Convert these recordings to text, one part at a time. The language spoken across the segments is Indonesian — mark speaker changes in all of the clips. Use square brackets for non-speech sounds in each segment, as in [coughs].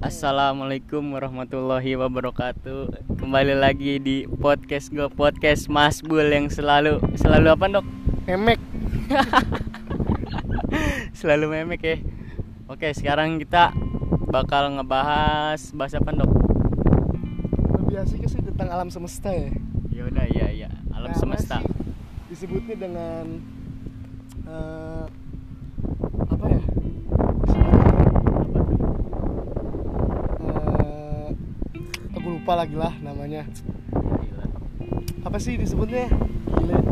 Speaker 1: Assalamualaikum warahmatullahi wabarakatuh. Kembali lagi di podcast gue podcast Mas Bul yang selalu selalu apa dok?
Speaker 2: Memek [laughs]
Speaker 1: Selalu memek ya. Oke sekarang kita bakal ngebahas bahas apa dok?
Speaker 2: lebih sih tentang alam semesta ya
Speaker 1: Ya udah iya iya alam
Speaker 2: Nah,
Speaker 1: semesta.
Speaker 2: disebutnya dengan eh, lupa lagi lah namanya
Speaker 1: Gila.
Speaker 2: apa sih disebutnya gile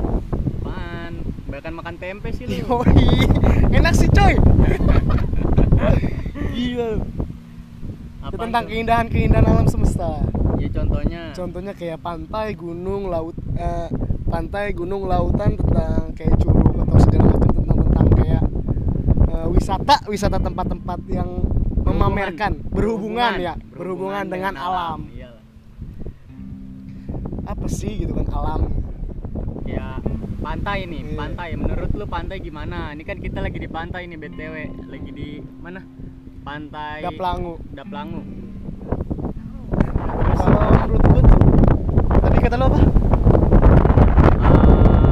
Speaker 1: Apaan? Bahkan makan tempe sih lu. [laughs]
Speaker 2: Yoi, enak sih coy [laughs] Gila
Speaker 1: Apaan
Speaker 2: Tentang
Speaker 1: tuh?
Speaker 2: keindahan-keindahan alam semesta
Speaker 1: Ya contohnya.
Speaker 2: Contohnya kayak pantai, gunung, laut eh, Pantai, gunung, lautan Tentang kayak curug atau segala macam Tentang tentang kayak eh, wisata Wisata tempat-tempat yang memamerkan Berhubungan, ya Berhubungan, dengan, alam,
Speaker 1: Iyalah.
Speaker 2: Apa sih gitu kan alam
Speaker 1: Ya pantai nih,
Speaker 2: Iya.
Speaker 1: pantai. Menurut lu pantai gimana? Ini kan kita lagi di pantai nih BTW, lagi di mana? Pantai
Speaker 2: Daplangu
Speaker 1: Daplangu.
Speaker 2: Kalau menurut tuh Tadi kata lo apa?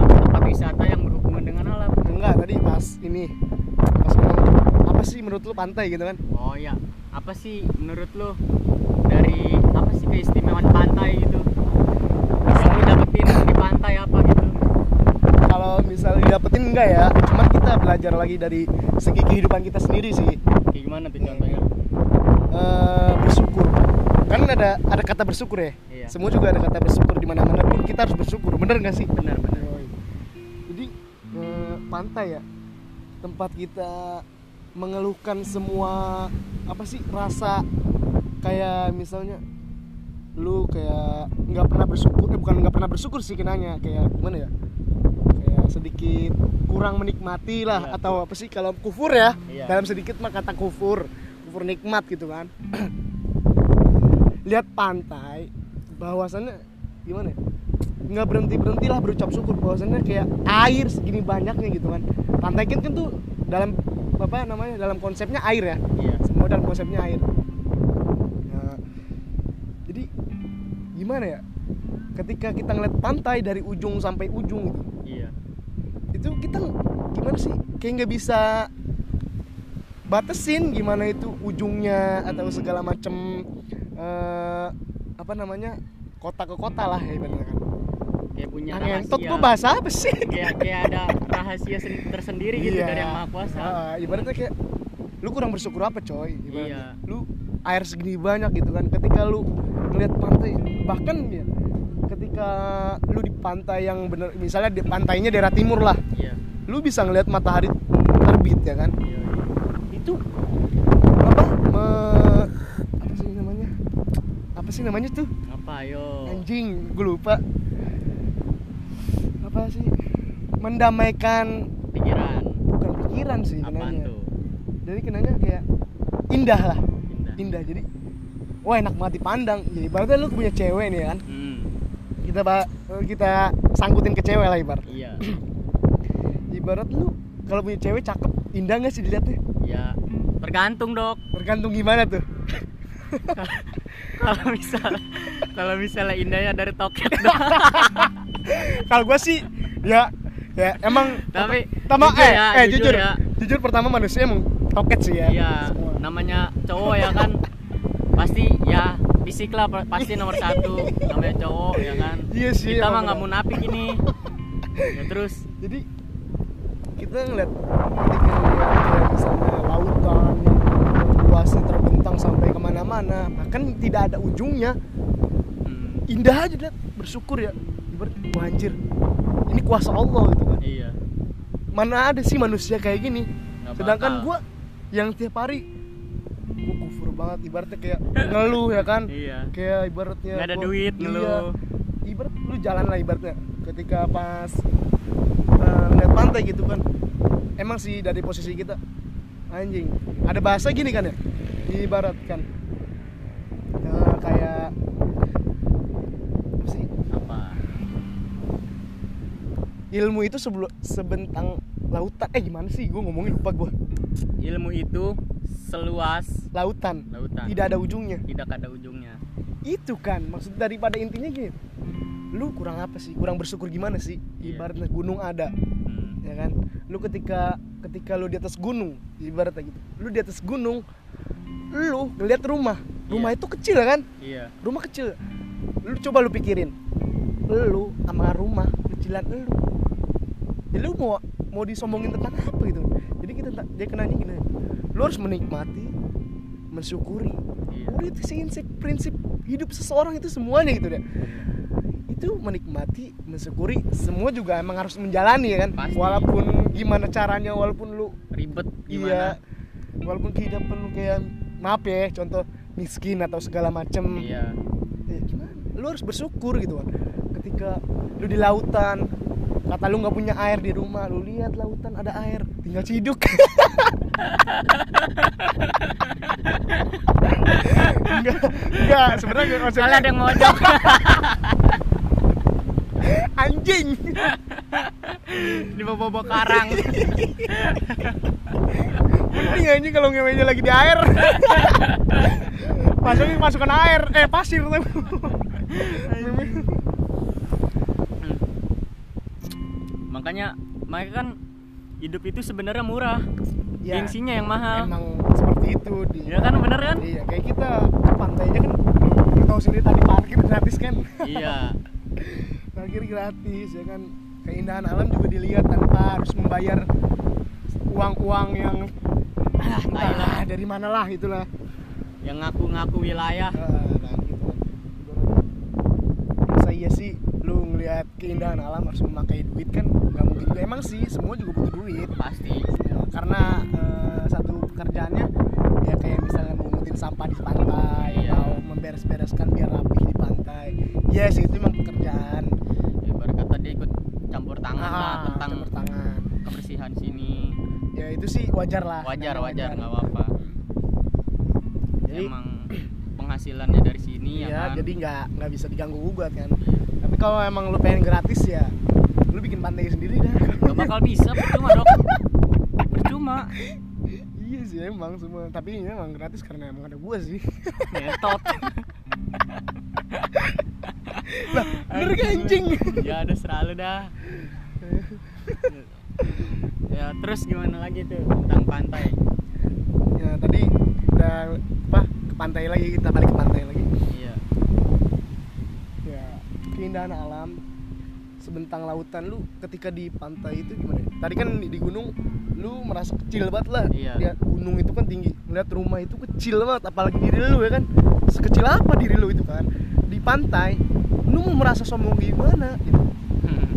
Speaker 1: Tempat wisata yang berhubungan dengan alam.
Speaker 2: Enggak, tadi pas ini Pas ngomong Apa sih menurut lu pantai gitu kan?
Speaker 1: Oh ya, apa sih menurut lu dari apa sih keistimewaan pantai gitu? Pantai apa gitu?
Speaker 2: kalau misalnya didapetin enggak ya cuman kita belajar lagi dari segi kehidupan kita sendiri sih
Speaker 1: Kayak gimana tuh contohnya?
Speaker 2: Eh, bersyukur kan ada ada kata bersyukur ya
Speaker 1: Iya.
Speaker 2: semua juga ada kata bersyukur di mana mana pun kita harus bersyukur bener nggak sih
Speaker 1: Benar benar.
Speaker 2: jadi eh, pantai ya tempat kita mengeluhkan semua apa sih rasa kayak misalnya lu kayak nggak pernah bersyukur eh, bukan nggak pernah bersyukur sih kenanya kayak gimana ya? Kayak sedikit kurang menikmati lah
Speaker 1: Iya,
Speaker 2: atau apa sih kalau kufur ya
Speaker 1: Iya.
Speaker 2: dalam sedikit mah kata kufur kufur nikmat gitu kan. Lihat pantai bahwasannya gimana ya? Nggak berhenti berhenti lah berucap syukur bahwasannya kayak air segini banyaknya gitu kan. Pantai kan kan tuh dalam apa namanya dalam konsepnya air ya.
Speaker 1: Iya.
Speaker 2: semua dalam konsepnya air Nah, jadi gimana ya ketika kita ngeliat pantai dari ujung sampai ujung gitu
Speaker 1: Iya.
Speaker 2: itu kita gimana sih kayak nggak bisa batasin gimana itu ujungnya atau segala macem eh, apa namanya kota ke kota lah ya ibaratnya kan
Speaker 1: Kayak punya
Speaker 2: Nah,
Speaker 1: rahasia.
Speaker 2: tuh bahasa apa sih
Speaker 1: kayak kayak ada rahasia sen- tersendiri gitu
Speaker 2: Iya.
Speaker 1: dari yang maha kuasa
Speaker 2: Ah, ibaratnya kayak lu kurang bersyukur apa coy
Speaker 1: Iya.
Speaker 2: ibaratnya lu air segini banyak gitu kan ketika lu ngeliat pantai bahkan ya ketika lu di pantai yang bener misalnya di pantainya daerah timur lah
Speaker 1: iya.
Speaker 2: lu bisa ngeliat matahari terbit ya kan?
Speaker 1: Iya
Speaker 2: itu apa me- apa sih namanya? Apa sih namanya tuh?
Speaker 1: Apa ayo?
Speaker 2: Anjing gue lupa. Apa sih? Mendamaikan
Speaker 1: pikiran.
Speaker 2: Bukan pikiran sih
Speaker 1: apaan
Speaker 2: kenanya.
Speaker 1: tuh?
Speaker 2: Jadi kenanya kayak indah lah.
Speaker 1: Indah.
Speaker 2: Indah jadi wah enak banget dipandang. Jadi ibaratnya lu punya cewek nih kan?
Speaker 1: Hmm,
Speaker 2: kita kita sangkutin ke cewek lah ibarat
Speaker 1: iya. [clears throat]
Speaker 2: Ibarat lu kalau punya cewek cakep indah nggak sih dilihatnya?
Speaker 1: Ya tergantung dok.
Speaker 2: Tergantung gimana tuh? [laughs]
Speaker 1: Kalau misal kalau misalnya indahnya dari toket [laughs]
Speaker 2: kalau gua sih ya ya emang
Speaker 1: Tapi
Speaker 2: pertama eh
Speaker 1: ya,
Speaker 2: eh
Speaker 1: jujur
Speaker 2: jujur.
Speaker 1: ya.
Speaker 2: jujur pertama manusia emang toket sih ya.
Speaker 1: Iya namanya cowok ya kan [laughs] pasti ya fisik lah pa- pasti nomor satu namanya cowok ya kan?
Speaker 2: Iya sih,
Speaker 1: kita mah nggak munafik ini. Ya terus?
Speaker 2: Jadi kita ngeliat ketika ngeliat kayak misalnya lautan luasnya terbentang sampai ke mana-mana bahkan tidak ada ujungnya.
Speaker 1: Hmm,
Speaker 2: indah aja liat bersyukur ya. Ibarat wah anjir. Ini kuasa Allah gitu kan.
Speaker 1: Iya.
Speaker 2: Mana ada sih manusia kayak gini?
Speaker 1: Nggak
Speaker 2: sedangkan gua yang tiap hari banget. Ibaratnya kayak ngeluh ya kan?
Speaker 1: Iya.
Speaker 2: Kayak ibaratnya
Speaker 1: nggak ada
Speaker 2: gua-
Speaker 1: duit
Speaker 2: iya.
Speaker 1: ngeluh.
Speaker 2: Ibarat lu jalan lah ibaratnya. Ketika pas uh, ngeliat pantai gitu kan. Emang sih dari posisi kita. Anjing. Ada bahasa gini kan ya? Diibaratkan Eh, kayak apa sih?
Speaker 1: Apa?
Speaker 2: Ilmu itu sebelum sebentang lautan. Eh gimana sih? Gue ngomongin lupa gue
Speaker 1: ilmu itu seluas
Speaker 2: lautan.
Speaker 1: Lautan.
Speaker 2: Tidak ada ujungnya.
Speaker 1: Tidak ada ujungnya.
Speaker 2: Itu kan maksud daripada intinya gitu lu kurang apa sih? Kurang bersyukur gimana sih?
Speaker 1: Iya.
Speaker 2: ibaratnya gunung ada.
Speaker 1: Hmm.
Speaker 2: ya kan? Lu ketika ketika lu di atas gunung ibaratnya gitu. Lu di atas gunung lu ngeliat rumah. Rumah
Speaker 1: Iya.
Speaker 2: itu kecil kan?
Speaker 1: Iya.
Speaker 2: Rumah kecil. Lu coba lu pikirin lu sama rumah kecilan lu. Jadi lu mau mau disombongin tentang apa gitu? Jadi kita dia kenanya gini lu harus menikmati mensyukuri.
Speaker 1: Iya.
Speaker 2: Udah itu sih prinsip, prinsip hidup seseorang itu semuanya gitu deh. Itu menikmati mensyukuri semua juga emang harus menjalani ya kan?
Speaker 1: Pasti.
Speaker 2: walaupun gimana caranya walaupun lu
Speaker 1: ribet
Speaker 2: iya
Speaker 1: gimana
Speaker 2: walaupun kehidupan lu kayak maaf ya contoh miskin atau segala macem.
Speaker 1: Iya.
Speaker 2: Ya gimana? Lu harus bersyukur gitu kan ketika lu di lautan kata lu nggak punya air di rumah lu lihat lautan ada air tinggal ciduk [laughs] enggak enggak. Sebenarnya enggak
Speaker 1: soalnya ada yang mojok. [laughs]
Speaker 2: Anjing.
Speaker 1: Di bawah karang.
Speaker 2: Mending anjing kalau ngewenya lagi di air. Masukin masukkan air. Eh pasir.
Speaker 1: Makanya makanya kan hidup itu sebenarnya murah
Speaker 2: Ya,
Speaker 1: gengsinya yang mahal.
Speaker 2: Emang seperti itu di.
Speaker 1: Ya kan bener kan?
Speaker 2: Iya kayak kita ke pantainya kan tahu sendiri tadi parkir gratis kan?
Speaker 1: Iya. [laughs]
Speaker 2: Parkir gratis ya kan? Keindahan alam juga dilihat tanpa harus membayar uang-uang yang ah, entahlah dari mana lah itulah.
Speaker 1: Yang ngaku-ngaku wilayah.
Speaker 2: Ah, nah gitu. Masa iya sih lu ngelihat keindahan alam harus memakai duit kan? Nggak mungkin. Juga emang sih semua juga butuh duit.
Speaker 1: Pasti
Speaker 2: karena eh, satu pekerjaannya ya kayak misalnya mengutin sampah di pantai
Speaker 1: Iya.
Speaker 2: atau memberes-bereskan biar rapih di pantai. Ya sih itu emang pekerjaan.
Speaker 1: Ibarat kata dia ikut campur tangan lah
Speaker 2: Ah,
Speaker 1: tentang
Speaker 2: campur tangan.
Speaker 1: kebersihan sini.
Speaker 2: Ya itu sih wajar lah.
Speaker 1: Wajar wajar nggak apa-apa.
Speaker 2: Jadi
Speaker 1: emang penghasilannya dari sini ya,
Speaker 2: ya
Speaker 1: kan?
Speaker 2: jadi nggak nggak bisa diganggu gugat kan.
Speaker 1: Iya.
Speaker 2: tapi kalau emang lu pengen gratis ya lu bikin pantai sendiri dah.
Speaker 1: Nggak bakal bisa percuma dok [laughs] percuma
Speaker 2: iya sih emang semua. Tapi ini emang gratis karena emang ada gua sih.
Speaker 1: Ngetot.
Speaker 2: Lah bener kan anjing?
Speaker 1: Ya ada selalu dah. Ya terus gimana lagi tuh tentang pantai?
Speaker 2: Ya tadi udah apa ke pantai lagi kita balik ke pantai lagi.
Speaker 1: Iya.
Speaker 2: Ya keindahan alam sebentang lautan lu ketika di pantai itu gimana? Ya? tadi kan di, di gunung lu merasa kecil banget lah.
Speaker 1: Iya.
Speaker 2: Lihat gunung itu kan tinggi. Ngeliat rumah itu kecil banget apalagi diri lu ya kan? Sekecil apa diri lu itu kan? Di pantai lu mau merasa sombong gimana gitu.
Speaker 1: Hmm.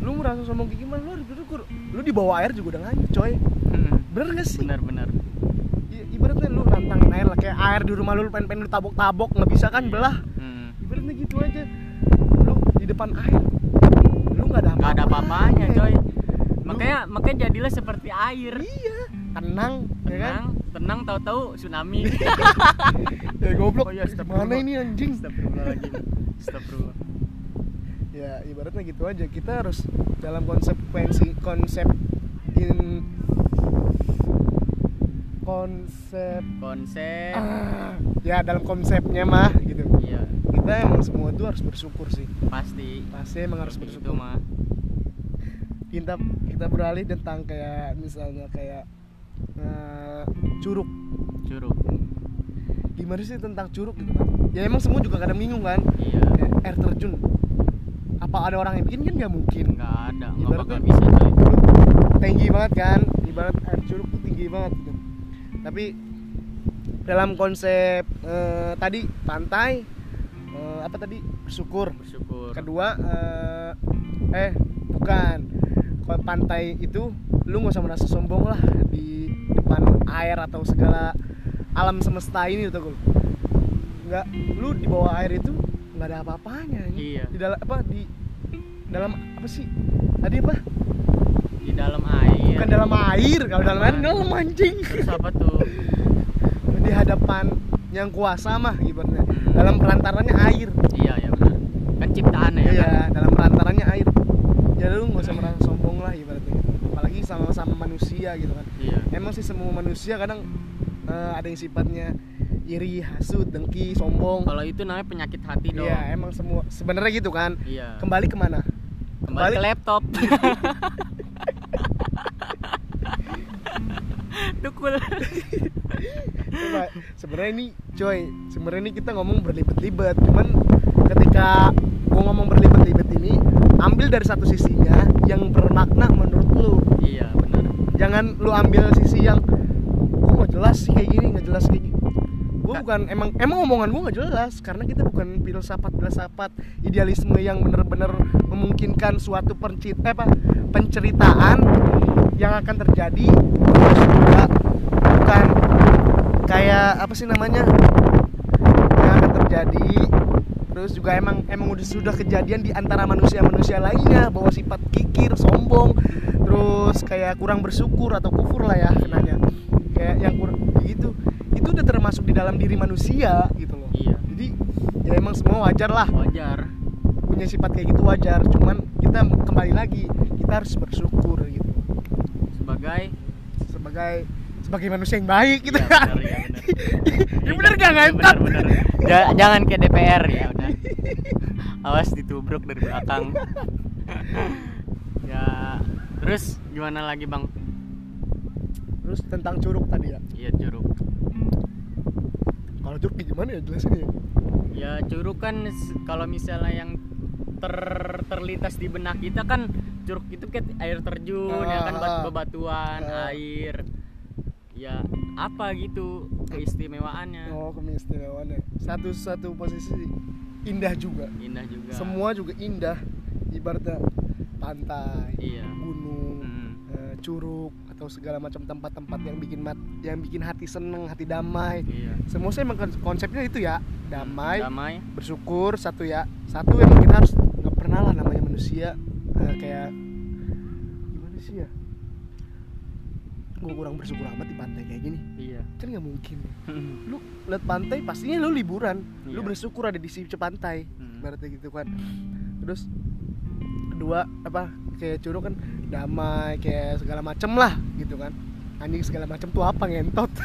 Speaker 2: lu merasa sombong gimana lu harus bersyukur. Lu di bawah air juga udah ngancur coy.
Speaker 1: Hmm.
Speaker 2: bener gak sih?
Speaker 1: Benar benar
Speaker 2: I- ibaratnya lu nantangin air lah kayak air di rumah lu lu pengen pengen lu tabok tabok nggak bisa kan belah.
Speaker 1: Hmm.
Speaker 2: ibaratnya gitu aja. Lu di depan air nggak ada
Speaker 1: nggak ada apa-apanya coy.
Speaker 2: Lu-
Speaker 1: makanya makanya jadilah seperti air.
Speaker 2: Iya. Tenang ya kan?
Speaker 1: Tenang tenang tahu-tahu tsunami.
Speaker 2: Ya [laughs] goblok.
Speaker 1: Oh iya, astagfirullah.
Speaker 2: mana ini anjing?
Speaker 1: Astagfirullah
Speaker 2: ya ibaratnya gitu aja. Kita harus dalam konsekuensi konsep in konsep
Speaker 1: konsep.
Speaker 2: Ah, ya dalam konsepnya mah gitu.
Speaker 1: iya
Speaker 2: kita emang semua itu harus bersyukur sih.
Speaker 1: Pasti.
Speaker 2: Pasti emang harus
Speaker 1: Seperti itu
Speaker 2: bersyukur.
Speaker 1: Mah
Speaker 2: kita kita beralih tentang kayak misalnya kayak eh, curug.
Speaker 1: Curug.
Speaker 2: Gimana sih tentang curug gitu kan ya emang semua juga kadang bingung kan?
Speaker 1: Iya.
Speaker 2: Kayak air terjun. Apa ada orang yang bikin kan? Nggak mungkin.
Speaker 1: Nggak ada. Nggak bakal bisa coy.
Speaker 2: tinggi banget kan? Ibarat air curug tuh tinggi banget gitu. Tapi dalam konsep eh, tadi pantai apa tadi? Bersyukur.
Speaker 1: Bersyukur.
Speaker 2: Kedua eh, eh bukan. Kalau pantai itu lu nggak usah merasa sombong lah di depan air atau segala alam semesta ini tuh gue nggak lu di bawah air itu nggak ada apa-apanya anjing.
Speaker 1: Iya.
Speaker 2: di dalam apa di dalam apa sih? Tadi apa?
Speaker 1: Di dalam air.
Speaker 2: Bukan dalam air kalau dalam air dalam anjing.
Speaker 1: Terus apa tuh? [laughs]
Speaker 2: Di hadapan yang kuasa mah ibaratnya.
Speaker 1: Hmm.
Speaker 2: dalam perantarannya air.
Speaker 1: Iya ya benar. Kan ciptaan ya
Speaker 2: iya
Speaker 1: kan?
Speaker 2: dalam perantarannya air. Ya lu nggak usah merasa sombong lah ibaratnya. Apalagi sama-sama manusia gitu kan.
Speaker 1: Iya.
Speaker 2: Emang sih semua manusia kadang eh, ada yang sifatnya iri hasut dengki sombong.
Speaker 1: Kalau itu namanya penyakit hati dong.
Speaker 2: iya emang semua sebenarnya gitu kan.
Speaker 1: Iya.
Speaker 2: kembali ke mana
Speaker 1: Kembali, ke laptop. [laughs] Dukul. [laughs]
Speaker 2: Coba, sebenarnya ini coy sebenarnya ini kita ngomong berlibat-libat cuman ketika gua ngomong berlibat-libat ini ambil dari satu sisinya yang bermakna menurut lu.
Speaker 1: Iya, benar.
Speaker 2: jangan lu ambil sisi yang gua nggak jelas sih kayak gini nggak jelas kayak gini. Gua
Speaker 1: Ka-
Speaker 2: bukan emang emang omongan gua nggak jelas karena kita bukan filsafat filsafat idealisme yang benar-benar memungkinkan suatu pencit eh, apa penceritaan yang akan terjadi kayak apa sih namanya yang akan terjadi. Terus juga emang emang udah sudah kejadian di antara manusia-manusia lainnya bahwa sifat kikir sombong terus kayak kurang bersyukur atau kufur lah ya kenanya. Kayak yang kurang gitu. Itu udah termasuk di dalam diri manusia gitu loh.
Speaker 1: Iya.
Speaker 2: jadi ya emang semua wajar lah.
Speaker 1: Wajar.
Speaker 2: punya sifat kayak gitu wajar cuman kita kembali lagi kita harus bersyukur gitu.
Speaker 1: Sebagai?
Speaker 2: Sebagai sebagai manusia yang baik gitu
Speaker 1: Iya, benar, iya, [laughs]
Speaker 2: ya bener gak
Speaker 1: Iya,
Speaker 2: ngentot
Speaker 1: benar, benar. Ja- jangan ke DPR ya udah. Awas ditubruk dari belakang. ya, terus gimana lagi, Bang?
Speaker 2: terus tentang curug tadi ya
Speaker 1: Iya, curug.
Speaker 2: kalau curug gimana ya jelasin ya
Speaker 1: Ya, curug kan kalau misalnya yang ter terlintas di benak kita kan curug itu kayak air terjun ya kan
Speaker 2: Ah,
Speaker 1: bat-
Speaker 2: ah.
Speaker 1: bebatuan,
Speaker 2: Ah.
Speaker 1: air. Ya, apa gitu keistimewaannya?
Speaker 2: oh keistimewaannya satu satu posisi indah juga
Speaker 1: Indah juga.
Speaker 2: semua juga indah ibaratnya pantai
Speaker 1: Iya.
Speaker 2: gunung
Speaker 1: Hmm.
Speaker 2: eh, curug atau segala macam tempat-tempat yang bikin mat yang bikin hati seneng hati damai
Speaker 1: Iya.
Speaker 2: semua saya emang kon- konsepnya itu ya damai
Speaker 1: Damai.
Speaker 2: bersyukur satu ya satu emang kita harus nggak pernah lah namanya manusia eh, kayak gimana sih ya gue kurang bersyukur amat di pantai kayak gini
Speaker 1: Iya.
Speaker 2: kan nggak mungkin lu lihat pantai pastinya lu liburan lu
Speaker 1: Iya.
Speaker 2: bersyukur ada di sisi pantai
Speaker 1: Hmm.
Speaker 2: berarti gitu kan terus kedua apa kayak curug kan damai kayak segala macem lah gitu kan anjing segala macem tuh apa ngentot [laughs]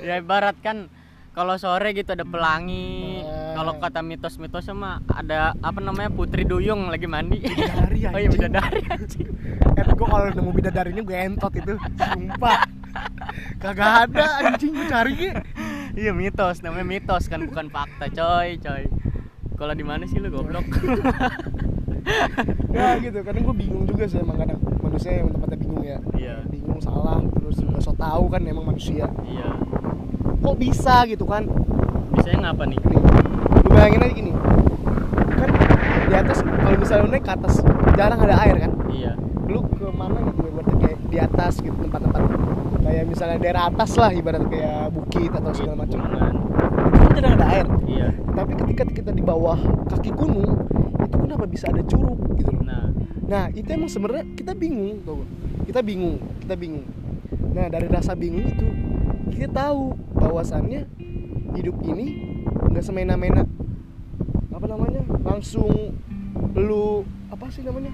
Speaker 1: ya ibarat kan kalau sore gitu ada pelangi
Speaker 2: Eh.
Speaker 1: Kalau kata mitos-mitos sama ada apa namanya putri duyung lagi mandi.
Speaker 2: Bidadari, [laughs]
Speaker 1: oh iya
Speaker 2: anjing.
Speaker 1: bidadari anjing.
Speaker 2: Eh gue kalau nemu bidadarinya gue entot itu sumpah. Kagak ada anjing gue cari
Speaker 1: iya mitos namanya mitos kan bukan fakta coy coy. Kalau di mana sih lu goblok?
Speaker 2: Ya gitu. Kadang gue bingung juga sih emang kadang manusia yang tempatnya bingung ya.
Speaker 1: Iya.
Speaker 2: bingung salah terus juga so tau kan emang manusia.
Speaker 1: Iya.
Speaker 2: Kok bisa gitu kan?
Speaker 1: Biasanya ngapa nih
Speaker 2: bayangin aja gini. Kan di atas kalau misalnya lu naik ke atas jarang ada air kan?
Speaker 1: Iya.
Speaker 2: Lu ke mana gitu ibaratnya kayak di atas gitu tempat-tempat. Kayak misalnya daerah atas lah ibarat kayak bukit atau segala macam. Itu kan jarang ada air.
Speaker 1: Iya.
Speaker 2: Tapi ketika kita di bawah kaki gunung itu kenapa bisa ada curug gitu loh?
Speaker 1: Nah.
Speaker 2: Nah itu emang sebenarnya kita bingung gak? kita bingung kita bingung. Nah dari rasa bingung itu kita tahu bahwasannya hidup ini nggak semena-mena apa namanya? Langsung lu apa sih namanya?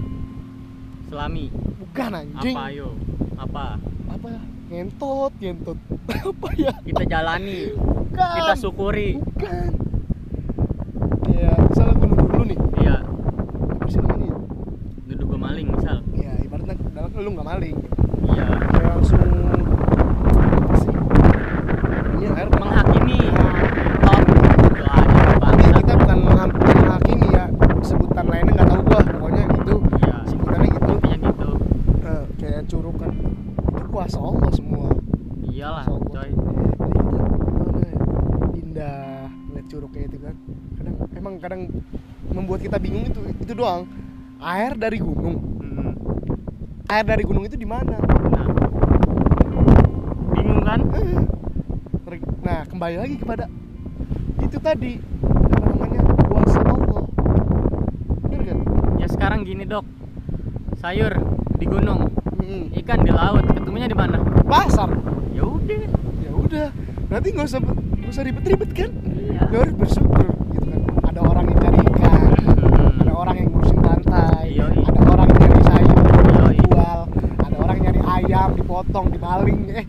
Speaker 1: Selami.
Speaker 2: Bukan anjing.
Speaker 1: Apa yo? Apa?
Speaker 2: Apa ya? Ngentot ngentot. [laughs] Apa ya?
Speaker 1: Kita jalani.
Speaker 2: Bukan.
Speaker 1: Kita syukuri.
Speaker 2: Bukan. Ya misalnya gue nuduh dulu nih.
Speaker 1: Iya.
Speaker 2: Apa sih namanya? Ya?
Speaker 1: duduk gue maling misal.
Speaker 2: Ya ibaratnya dalam lu nggak maling.
Speaker 1: iya
Speaker 2: doang. Air dari gunung.
Speaker 1: Hmm.
Speaker 2: air dari gunung itu di mana?
Speaker 1: Nah. Bingung kan?
Speaker 2: Nah kembali lagi kepada itu tadi namanya kuasa Allah. Gak?
Speaker 1: ya sekarang gini dok. Sayur di gunung.
Speaker 2: Mm-mm.
Speaker 1: ikan di laut. Ketemunya di mana?
Speaker 2: Pasar.
Speaker 1: Ya udah.
Speaker 2: Ya udah. Berarti nggak usah nggak usah ribet-ribet kan?
Speaker 1: Iya.
Speaker 2: Lu harus bersyukur gitu kan ada orang yang cari ikan
Speaker 1: Hmm.
Speaker 2: ada orang yang ngurusin pantai
Speaker 1: Yoi.
Speaker 2: ada orang yang nyari sayur
Speaker 1: Yoi.
Speaker 2: jual ada orang yang nyari ayam dipotong eh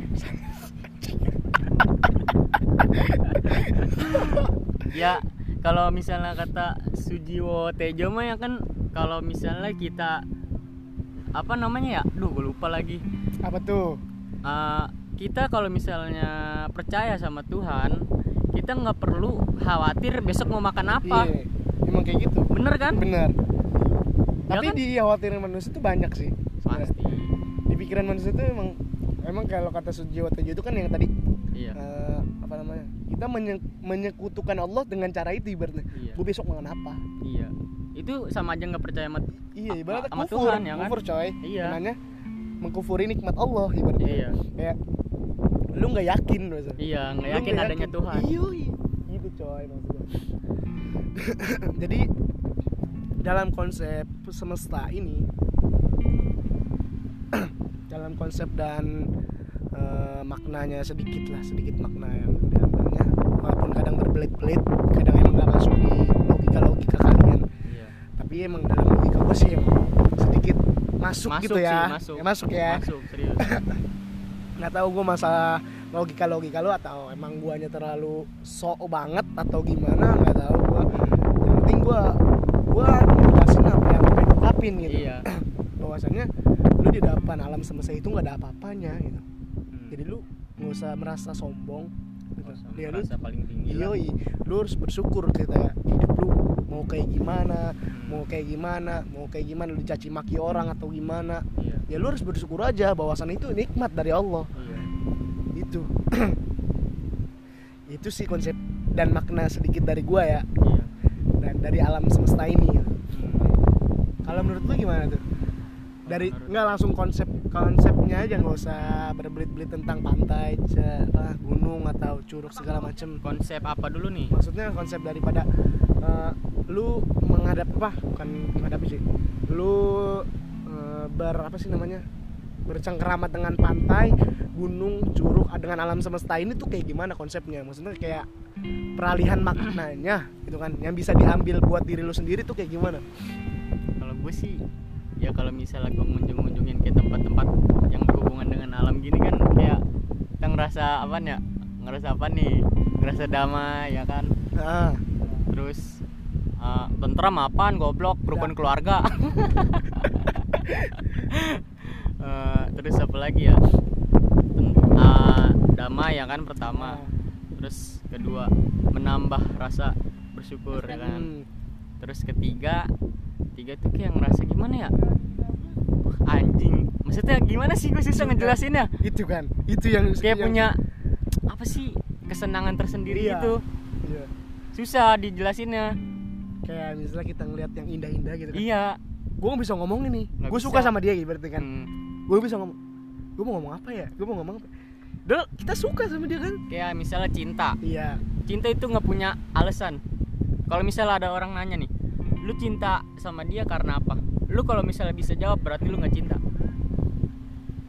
Speaker 1: ya kalau misalnya kata Sujiwo Tejo mah ya kan kalau misalnya kita apa namanya ya? Duh gue lupa lagi.
Speaker 2: Apa tuh?
Speaker 1: Eh, kita kalau misalnya percaya sama Tuhan kita nggak perlu khawatir besok mau makan apa.
Speaker 2: Iya, emang kayak gitu.
Speaker 1: Bener kan?
Speaker 2: Bener.
Speaker 1: Ya
Speaker 2: tapi
Speaker 1: kan?
Speaker 2: di khawatirin manusia itu banyak sih
Speaker 1: pasti.
Speaker 2: Di pikiran manusia itu emang emang kalau kata Sujiwo Tejo itu kan yang tadi
Speaker 1: iya.
Speaker 2: eh, apa namanya kita menye- menyekutukan Allah dengan cara itu ibaratnya.
Speaker 1: Iya.
Speaker 2: gue besok makan apa?
Speaker 1: Iya. Itu sama aja nggak percaya sama
Speaker 2: iya ibaratnya
Speaker 1: sama
Speaker 2: kufur
Speaker 1: Tuhan, ya kan?
Speaker 2: kufur coy.
Speaker 1: Iya.
Speaker 2: Kenanya mengkufuri nikmat Allah ibaratnya.
Speaker 1: Iya.
Speaker 2: Kayak lu nggak yakin maksudnya?
Speaker 1: Iya nggak yakin adanya Tuhan.
Speaker 2: Iya iya. gitu coy maksudnya. [laughs] Jadi dalam konsep semesta ini dalam konsep dan eh, maknanya sedikit lah sedikit makna yang diambilnya walaupun kadang berbelit-belit kadang emang nggak masuk di logika logika kalian.
Speaker 1: Iya.
Speaker 2: Tapi emang dalam logika gue sih emang sedikit masuk,
Speaker 1: masuk
Speaker 2: gitu
Speaker 1: sih,
Speaker 2: ya
Speaker 1: masuk.
Speaker 2: Ya, masuk ya.
Speaker 1: Masuk serius. [laughs]
Speaker 2: Nggak tahu gue masalah logika logika lu atau emang guanya terlalu sok banget atau gimana nggak tahu gua. Yang penting gua gua ngejelasin apa yang gue ungkapin gitu.
Speaker 1: Iya. [clears throat]
Speaker 2: Bahwasannya lu di depan alam semesta itu nggak ada apa-apanya gitu
Speaker 1: Hmm.
Speaker 2: jadi lu nggak usah merasa sombong gitu. Ya, lu
Speaker 1: paling tinggi.
Speaker 2: Yoi, lu harus bersyukur kita hidup lu mau kayak gimana,
Speaker 1: Hmm.
Speaker 2: mau kayak gimana, mau kayak gimana lu dicaci maki orang atau gimana.
Speaker 1: iya
Speaker 2: Ya lu harus bersyukur aja bahwasan itu nikmat dari Allah.
Speaker 1: iya
Speaker 2: Itu. [clears throat] itu sih konsep dan makna sedikit dari gua ya
Speaker 1: iya
Speaker 2: dan dari alam semesta ini.
Speaker 1: Hmm.
Speaker 2: Kalau menurut lu gimana tuh? Dari nggak langsung konsep konsepnya aja nggak usah berbelit-belit tentang pantai, apa, gunung atau curug segala macem.
Speaker 1: konsep apa dulu nih?
Speaker 2: Maksudnya konsep daripada eh, lu menghadap apa? Bukan menghadapi sih. Lu eh, ber apa sih namanya? Bercengkeramat dengan pantai gunung curug ah, dengan alam semesta ini tuh kayak gimana konsepnya? Maksudnya kayak peralihan maknanya gitu kan? Yang bisa diambil buat diri lu sendiri tuh kayak gimana?
Speaker 1: Kalau gue sih ya kalau misalnya gue ngunjung-ngunjungin ke tempat-tempat yang berhubungan dengan alam gini kan kayak kita ngerasa apa ya? Ngerasa apa nih? Ngerasa damai ya kan?
Speaker 2: Ah.
Speaker 1: Terus uh, tentram apaan goblok? Rukun
Speaker 2: Ya.
Speaker 1: keluarga. [laughs] Eh, terus apa lagi ya? Uh, damai ya kan pertama. Terus kedua menambah rasa bersyukur ya kan?
Speaker 2: Hmm.
Speaker 1: terus ketiga tiga tuh kayak ngerasa gimana ya? Anjing. Maksudnya gimana sih? Gue susah ngejelasinnya.
Speaker 2: Itu kan. Itu yang
Speaker 1: kayak
Speaker 2: yang-
Speaker 1: punya apa sih kesenangan tersendiri
Speaker 2: Iya.
Speaker 1: gitu.
Speaker 2: Iya.
Speaker 1: susah dijelasinnya.
Speaker 2: Kayak misalnya kita ngeliat yang indah-indah gitu kan.
Speaker 1: Iya.
Speaker 2: Gue gak bisa ngomong ini. Gue suka sama dia gitu berarti kan.
Speaker 1: Hmm,
Speaker 2: gue bisa ngomong gue mau ngomong apa ya? Gue mau ngomong apa Dol, kita suka sama dia kan.
Speaker 1: Kayak misalnya cinta.
Speaker 2: Iya.
Speaker 1: Cinta itu nggak punya alasan. Kalau misalnya ada orang nanya nih lu cinta sama dia karena apa? Lu kalau misalnya bisa jawab berarti lu nggak cinta.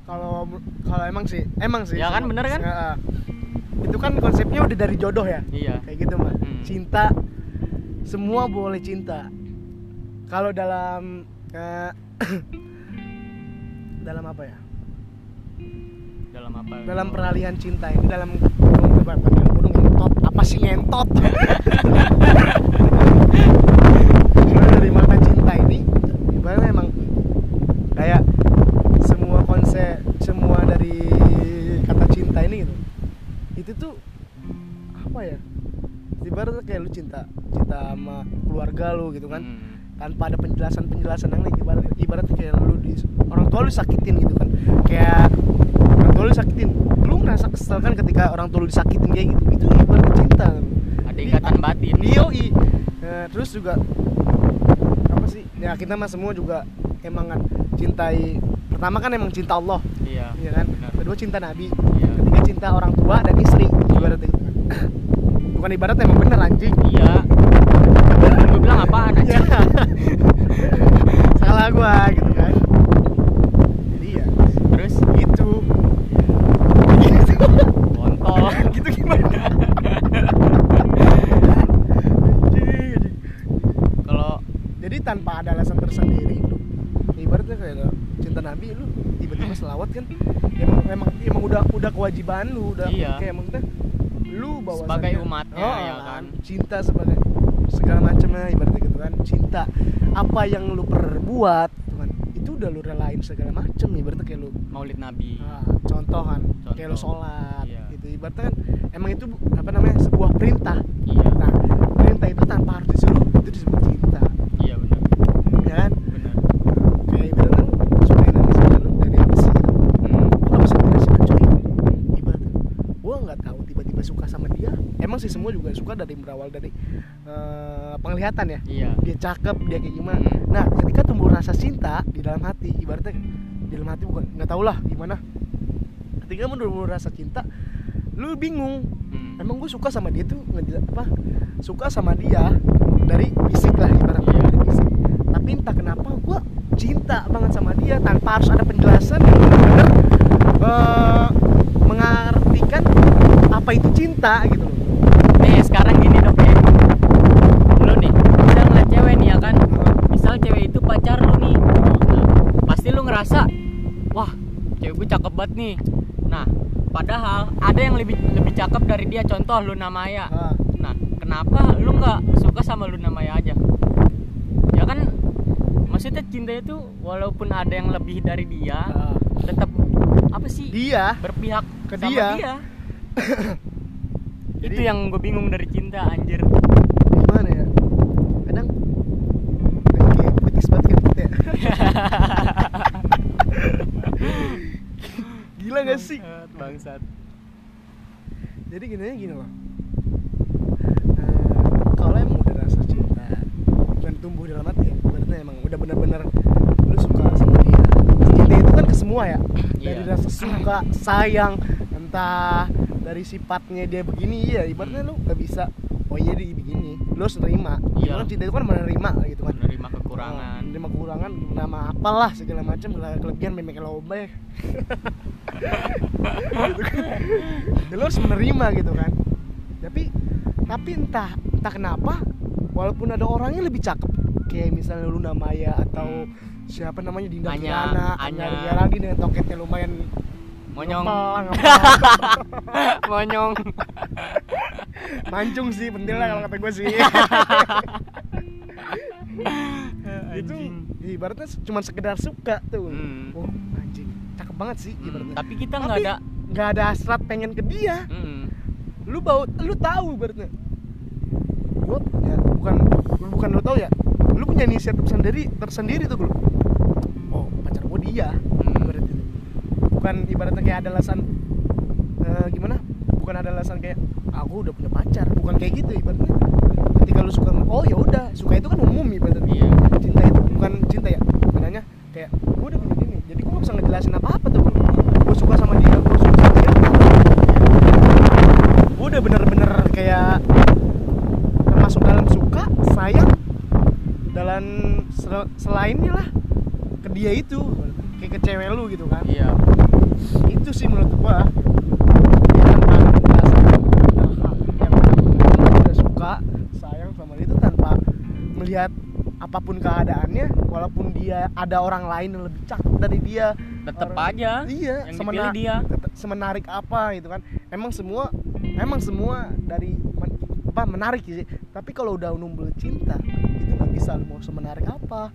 Speaker 2: Kalau kalau emang sih emang sih
Speaker 1: Ya kan, bener kan?
Speaker 2: Ya, itu kan konsepnya udah dari jodoh ya?
Speaker 1: Iya.
Speaker 2: Kayak gitu mah
Speaker 1: Hmm.
Speaker 2: cinta semua boleh cinta. Kalau dalam eh, [coughs] dalam apa ya?
Speaker 1: Dalam apa?
Speaker 2: Dalam peralihan cinta ini dalam gunung apa sih ngentot [laughs] Sebenarnya dari makna cinta ini ibaratnya emang kayak semua konsep semua dari kata cinta ini gitu. Itu tuh apa ya? Ibaratnya kayak lu cinta cinta sama keluarga lu gitu kan.
Speaker 1: Hmm.
Speaker 2: tanpa ada penjelasan penjelasan yang lain ibarat ibaratnya kayak lu di orang tua lu sakitin gitu kan. Kayak orang tua lu sakitin lu ngerasa kesel kan ketika orang tua lu disakitin kayak gitu? Itu ibaratnya cinta.
Speaker 1: Ada ikatan batin.
Speaker 2: Yoi. Nah, terus juga apa sih? Ya kita mah semua juga emang kan cintai pertama kan emang cinta Allah
Speaker 1: iya
Speaker 2: ya kan?
Speaker 1: benar.
Speaker 2: kedua cinta Nabi
Speaker 1: iya.
Speaker 2: ketiga cinta orang tua dan istri ibaratnya. Gitu [clears throat] kan bukan ibarat emang bener anjing.
Speaker 1: Iya. Gue bilang apaan aja
Speaker 2: Ya. [laughs] salah gua gitu kan. Jadi ya
Speaker 1: terus?
Speaker 2: gitu. Gitu
Speaker 1: kontol. [laughs]
Speaker 2: Gitu gimana? [laughs]
Speaker 1: Kalau
Speaker 2: jadi tanpa ada alasan tersendiri lu ibaratnya kayak cinta Nabi lu tiba-tiba selawat kan emang emang emang udah udah kewajiban lu udah
Speaker 1: Iya.
Speaker 2: kayak maksudnya lu bawa
Speaker 1: Sebagai umatnya, ya kan?
Speaker 2: cinta sebagai segala macamnya ibaratnya gitu kan cinta apa yang lu perbuat gitu kan itu udah lu relain segala macam ibaratnya kayak lu
Speaker 1: Maulid Nabi
Speaker 2: Nah, contoh kan kayak lu
Speaker 1: Contoh.
Speaker 2: sholat
Speaker 1: Iya.
Speaker 2: gitu ibaratnya kan emang itu apa namanya sebuah perintah
Speaker 1: iya
Speaker 2: nah perintah itu tanpa harus disuruh itu disebut cinta
Speaker 1: iya benar
Speaker 2: ya kan
Speaker 1: benar
Speaker 2: kayak ibaratnya lu sukain sama si lu dari apa sih gitu
Speaker 1: Hmm.
Speaker 2: gua gak bisa jelasin coy ibaratnya gua nggak tahu tiba-tiba suka sama dia emang sih semua juga suka dari berawal dari eh, penglihatan ya.
Speaker 1: Iya.
Speaker 2: Dia cakep dia kayak gimana.
Speaker 1: Hmm.
Speaker 2: nah ketika tumbuh rasa cinta di dalam hati ibaratnya di dalam hati bukan nggak tau lah gimana. Ketika tumbuh rasa cinta lu bingung.
Speaker 1: Hmm.
Speaker 2: emang gue suka sama dia tuh ngejela- apa suka sama dia dari fisik lah ibaratnya
Speaker 1: Iya.
Speaker 2: dari fisik. Tapi entah kenapa gue cinta banget sama dia tanpa harus ada penjelasan yang benar-benar eh, mengartikan apa itu cinta gitu loh
Speaker 1: sekarang gini dok ya lu nih misal ngeliat cewek nih ya kan? Misal cewek itu pacar lu nih. Pasti lu ngerasa wah cewek gue cakep banget nih. Nah padahal ada yang lebih lebih cakep dari dia. Contoh Luna Maya.
Speaker 2: Ah,
Speaker 1: nah kenapa lu nggak suka sama Luna Maya aja? Ya kan maksudnya cinta itu walaupun ada yang lebih dari dia
Speaker 2: ah.
Speaker 1: tetap apa sih?
Speaker 2: Dia?
Speaker 1: Berpihak
Speaker 2: Ke
Speaker 1: sama
Speaker 2: dia.
Speaker 1: dia. [laughs]
Speaker 2: Jadi-
Speaker 1: itu yang gue bingung dari cinta anjir.
Speaker 2: Gimana ya? Kadang kayak putis banget kita ya [laughs] gila gak sih?
Speaker 1: Bangsat,
Speaker 2: jadi gini aja gini loh. Eh, kalau emang udah rasa cinta dan tumbuh dalam hati ya berarti emang udah bener-bener lu suka sama dia. Cinta itu kan ke semua ya. Dari
Speaker 1: Iya.
Speaker 2: rasa suka sayang entah dari sifatnya dia begini ya ibaratnya lu gak bisa oh iya dia begini lu harus nerima
Speaker 1: Iya.
Speaker 2: Gimana cinta itu kan menerima gitu kan.
Speaker 1: Menerima kekurangan.
Speaker 2: Menerima kekurangan nama apalah segala macam kelebihan memek loba ya [laughs] gitu kan. Lu harus menerima gitu kan. Tapi tapi entah entah kenapa walaupun ada orangnya lebih cakep. Kayak misalnya Luna Maya atau siapa namanya Dinda
Speaker 1: Anya,
Speaker 2: Kirana
Speaker 1: Anya.
Speaker 2: Anya lagi dengan toketnya lumayan
Speaker 1: monyong.
Speaker 2: Ngepel, [laughs] ngepel.
Speaker 1: monyong.
Speaker 2: Mancung sih pentil lah kalau kata gue sih. [laughs] Itu ibaratnya cuma sekedar suka tuh.
Speaker 1: Hmm.
Speaker 2: oh anjing. Cakep banget sih
Speaker 1: Hmm,
Speaker 2: ibaratnya.
Speaker 1: tapi kita nggak ada
Speaker 2: nggak ada hasrat pengen ke dia.
Speaker 1: Hmm.
Speaker 2: lu bau lu tahu ibaratnya. Gua ya bukan bukan lu tahu ya. Lu punya inisiatif sendiri tersendiri tuh lu oh pacar gua dia.
Speaker 1: Hmm.
Speaker 2: Bukan ibaratnya kayak ada alasan eh, gimana? Bukan ada alasan kayak aku udah punya pacar. Bukan kayak gitu ibaratnya. Ketika lu suka oh ya udah. Suka itu kan umum ibaratnya.
Speaker 1: Iya.
Speaker 2: cinta itu bukan cinta ya makanya kayak gue udah punya gini jadi gue gak bisa ngejelasin apa apa tuh gue suka sama dia gue suka sama dia gue udah bener-bener kayak termasuk dalam suka sayang dalam sel- selainnya lah ke dia itu kayak ke cewek lu gitu kan
Speaker 1: iya
Speaker 2: itu sih menurut gua dia tanpa merasa hal yang udah suka sayang sama dia itu tanpa melihat apa pun keadaannya walaupun dia ada orang lain yang lebih cakep dari dia. Orang-
Speaker 1: aja
Speaker 2: iya
Speaker 1: yang
Speaker 2: semena-
Speaker 1: dia.
Speaker 2: semenarik apa gitu kan. Emang semua emang semua dari men- apa menarik sih. Tapi kalau udah numbul cinta itu nggak bisa lu mau semenarik apa.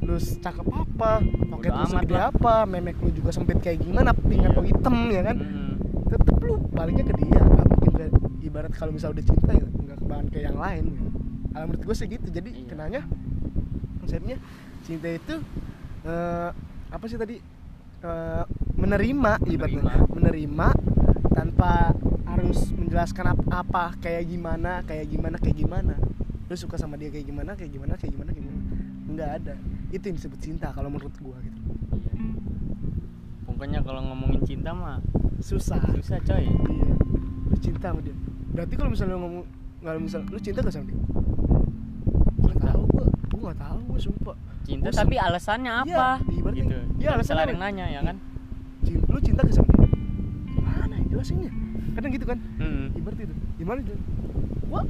Speaker 2: Lu cakep apa pocket lu segede
Speaker 1: lah.
Speaker 2: apa memek lu juga sempit kayak gimana pink
Speaker 1: Iya.
Speaker 2: atau hitam ya kan?
Speaker 1: Hmm.
Speaker 2: tetep lu baliknya ke dia nggak mungkin ibarat kalau misal udah cinta ya nggak kebahan ke yang lain kalau menurut gue sih gitu. Jadi
Speaker 1: Iya.
Speaker 2: kenanya konsepnya cinta itu eh, apa sih tadi? Eh, menerima ibaratnya. Menerima tanpa harus menjelaskan apa, apa kayak gimana kayak gimana kayak gimana. Lu suka sama dia kayak gimana kayak gimana kayak gimana kayak gimana. Nggak ada. Itu yang disebut cinta kalau menurut gua gitu.
Speaker 1: Iya. pokoknya kalau ngomongin cinta mah
Speaker 2: susah.
Speaker 1: Susah coy.
Speaker 2: Iya. Lu cinta sama dia. Berarti kalau misalnya lu ngomong kalau misal lu cinta gak sama dia nggak
Speaker 1: Cinta.
Speaker 2: tahu gua gua nggak tahu gua sumpah.
Speaker 1: Cinta
Speaker 2: Bosen.
Speaker 1: tapi alasannya
Speaker 2: Iya,
Speaker 1: apa?
Speaker 2: ibaratnya-
Speaker 1: gitu.
Speaker 2: iya,
Speaker 1: bisa
Speaker 2: alasannya
Speaker 1: ada nanya ya kan?
Speaker 2: Cin- lu cinta gak sama dia gimana ya jelasinnya? Kadang gitu kan?
Speaker 1: Hmm.
Speaker 2: ibarat itu. Gimana itu? Gua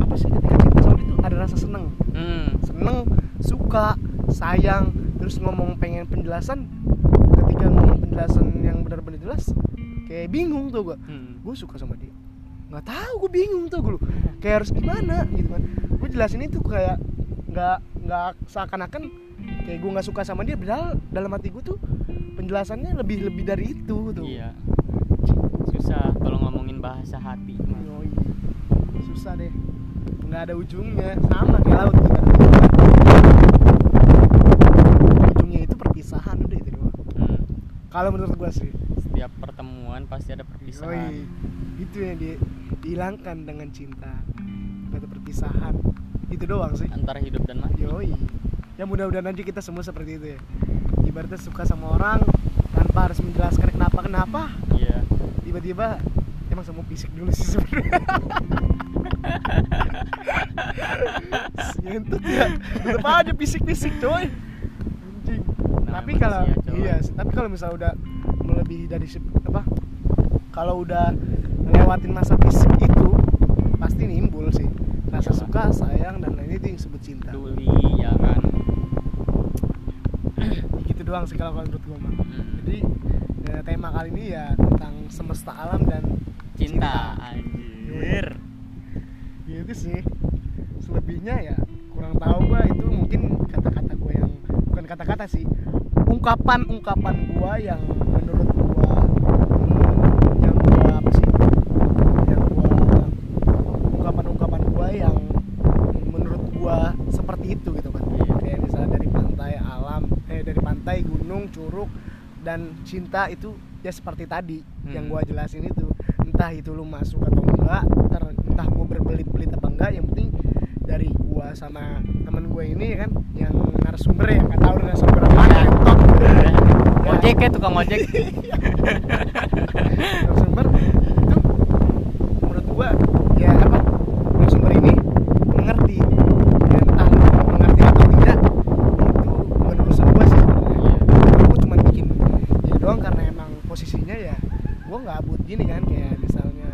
Speaker 2: apa sih ketika cinta sama dia tuh ada rasa seneng?
Speaker 1: Hmm.
Speaker 2: seneng suka sayang terus ngomong pengen penjelasan. Ketika ngomong penjelasan yang benar-benar jelas kayak bingung tuh gue
Speaker 1: Hmm.
Speaker 2: gue suka sama dia. Nggak tahu gue bingung tuh gue kayak harus gimana gitu kan? Gue jelasin itu kayak nggak nggak seakan-akan kayak gue nggak suka sama dia padahal dalam hati gue tuh penjelasannya lebih lebih dari itu tuh
Speaker 1: Iya. Susah kalau ngomongin bahasa hati. mah.
Speaker 2: Yoi. susah deh nggak ada ujungnya sama kayak laut gitu kan ujungnya itu perpisahan udah itu doang
Speaker 1: Hmm.
Speaker 2: kalau menurut gue sih
Speaker 1: Setiap pertemuan pasti ada perpisahan.
Speaker 2: Yoi. itu yang di, dihilangkan dengan cinta kata perpisahan itu doang sih
Speaker 1: Antara hidup dan mati.
Speaker 2: Yoi. Ya mudah-mudahan aja kita semua seperti itu ya. Ibaratnya suka sama orang tanpa harus menjelaskan kenapa kenapa,
Speaker 1: Iya.
Speaker 2: tiba-tiba emang semua fisik dulu sih sebenarnya. [laughs] Ngentut ya. Tetap aja fisik-fisik coy. Anjing.
Speaker 1: Nah,
Speaker 2: tapi kalau
Speaker 1: coy.
Speaker 2: iya, tapi kalau misalnya udah melebihi dari apa? Kalau udah ngelewatin masa fisik itu pasti nimbul sih rasa
Speaker 1: Iya.
Speaker 2: suka, sayang dan lain itu yang disebut cinta.
Speaker 1: Peduli ya kan. [clears throat]
Speaker 2: gitu doang sih kalau menurut gue mah
Speaker 1: Hmm.
Speaker 2: jadi ya, tema kali ini ya tentang semesta alam dan
Speaker 1: Cinta anjir.
Speaker 2: gitu sih selebihnya ya kurang tahu gue itu mungkin kata-kata gue yang bukan kata-kata sih ungkapan-ungkapan gue yang menurut gue yang gue apa sih yang gue ungkapan-ungkapan gue yang menurut gue seperti itu gitu kan
Speaker 1: Iya.
Speaker 2: kayak misalnya dari pantai alam eh dari pantai gunung curug dan cinta itu ya seperti tadi
Speaker 1: Hmm.
Speaker 2: yang gua jelasin itu entah itu lu masuk atau enggak entah, entah gua berbelit-belit apa enggak yang penting dari gua sama temen gue ini ya kan yang narasumber ya nggak tahu narasumber apa
Speaker 1: Iya.
Speaker 2: laptop [laughs]
Speaker 1: Ojek ya tukang ojek. [laughs]
Speaker 2: narasumber itu menurut gua ya apa narasumber ini mengerti ya, entah lu mengerti atau tidak itu bukan urusan gua sih sebenarnya gua cuma bikin ya doang karena emang posisinya ya gua nggak abut gini kan kayak misalnya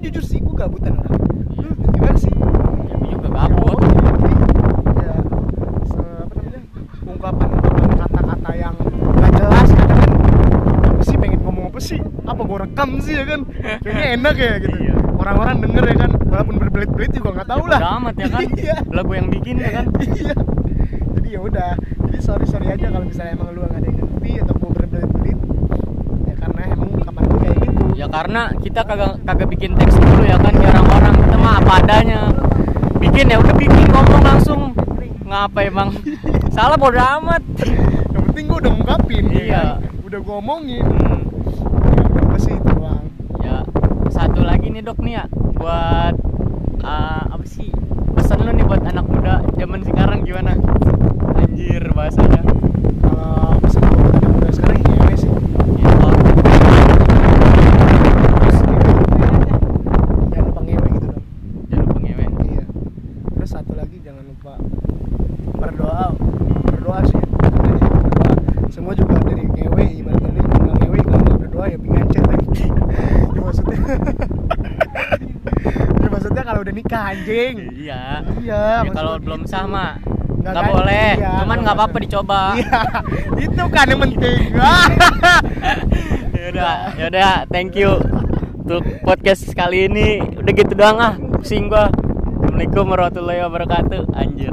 Speaker 2: ya gua jujur sih gua gabutan orang. Lu gimana sih?
Speaker 1: Ya, gue juga gabut.
Speaker 2: Jadi, ya se- apa namanya? Ungkapan-ungkapan kata-kata yang nggak jelas kadang kan apa sih pengen ngomong apa sih? Apa gua rekam sih ya kan? Kayaknya enak ya gitu.
Speaker 1: Iya.
Speaker 2: orang-orang denger ya kan? Walaupun berbelit-belit juga nggak tahu lah.
Speaker 1: Amat ya kan.
Speaker 2: Iya.
Speaker 1: Lagu yang bikin ya kan.
Speaker 2: iya. Jadi ya udah. Jadi sorry sorry aja kalau misalnya emang lu nggak ada yang ngerti atau gua berbelit-belit ya karena emang ungkapan gue kayak gitu
Speaker 1: Ya karena kita kagak kagak bikin teks dulu ya kan kayak orang-orang kita mah apa adanya. Bikin ya udah bikin ngomong langsung. Ngapa emang? [laughs] Salah bodo amat.
Speaker 2: yang penting gua udah ngungkapin ya
Speaker 1: Iya.
Speaker 2: kan? udah gua omongin
Speaker 1: Hmm.
Speaker 2: ya, apa sih itu doang
Speaker 1: Ya satu lagi nih dok nih ya buat ah, apa sih pesan lu nih buat anak muda zaman sekarang gimana? Anjir bahasanya.
Speaker 2: kalau pesan gue buat anak muda sekarang ya ngewe sih
Speaker 1: Ya, oh,
Speaker 2: terus jangan lupa ngewe gitu dong
Speaker 1: jangan lupa ngewe.
Speaker 2: iya terus satu lagi jangan lupa berdoa berdoa sih berdoa semua juga dari ngewe ibaratnya nih nggak ngewe kalau nggak berdoa ya pingancet lagi ya maksudnya ya maksudnya kalau udah nikah anjing
Speaker 1: Iya. Ya, kalau belum
Speaker 2: gitu.
Speaker 1: sah mah
Speaker 2: Nggak
Speaker 1: nggak boleh.
Speaker 2: Iya,
Speaker 1: Cuman
Speaker 2: nggak
Speaker 1: apa-apa dicoba.
Speaker 2: iya [laughs] itu kan yang penting [laughs]
Speaker 1: Yaudah, yaudah, thank you untuk podcast kali ini. Udah gitu doang ah, pusing gua. Assalamualaikum warahmatullahi wabarakatuh. Anjir.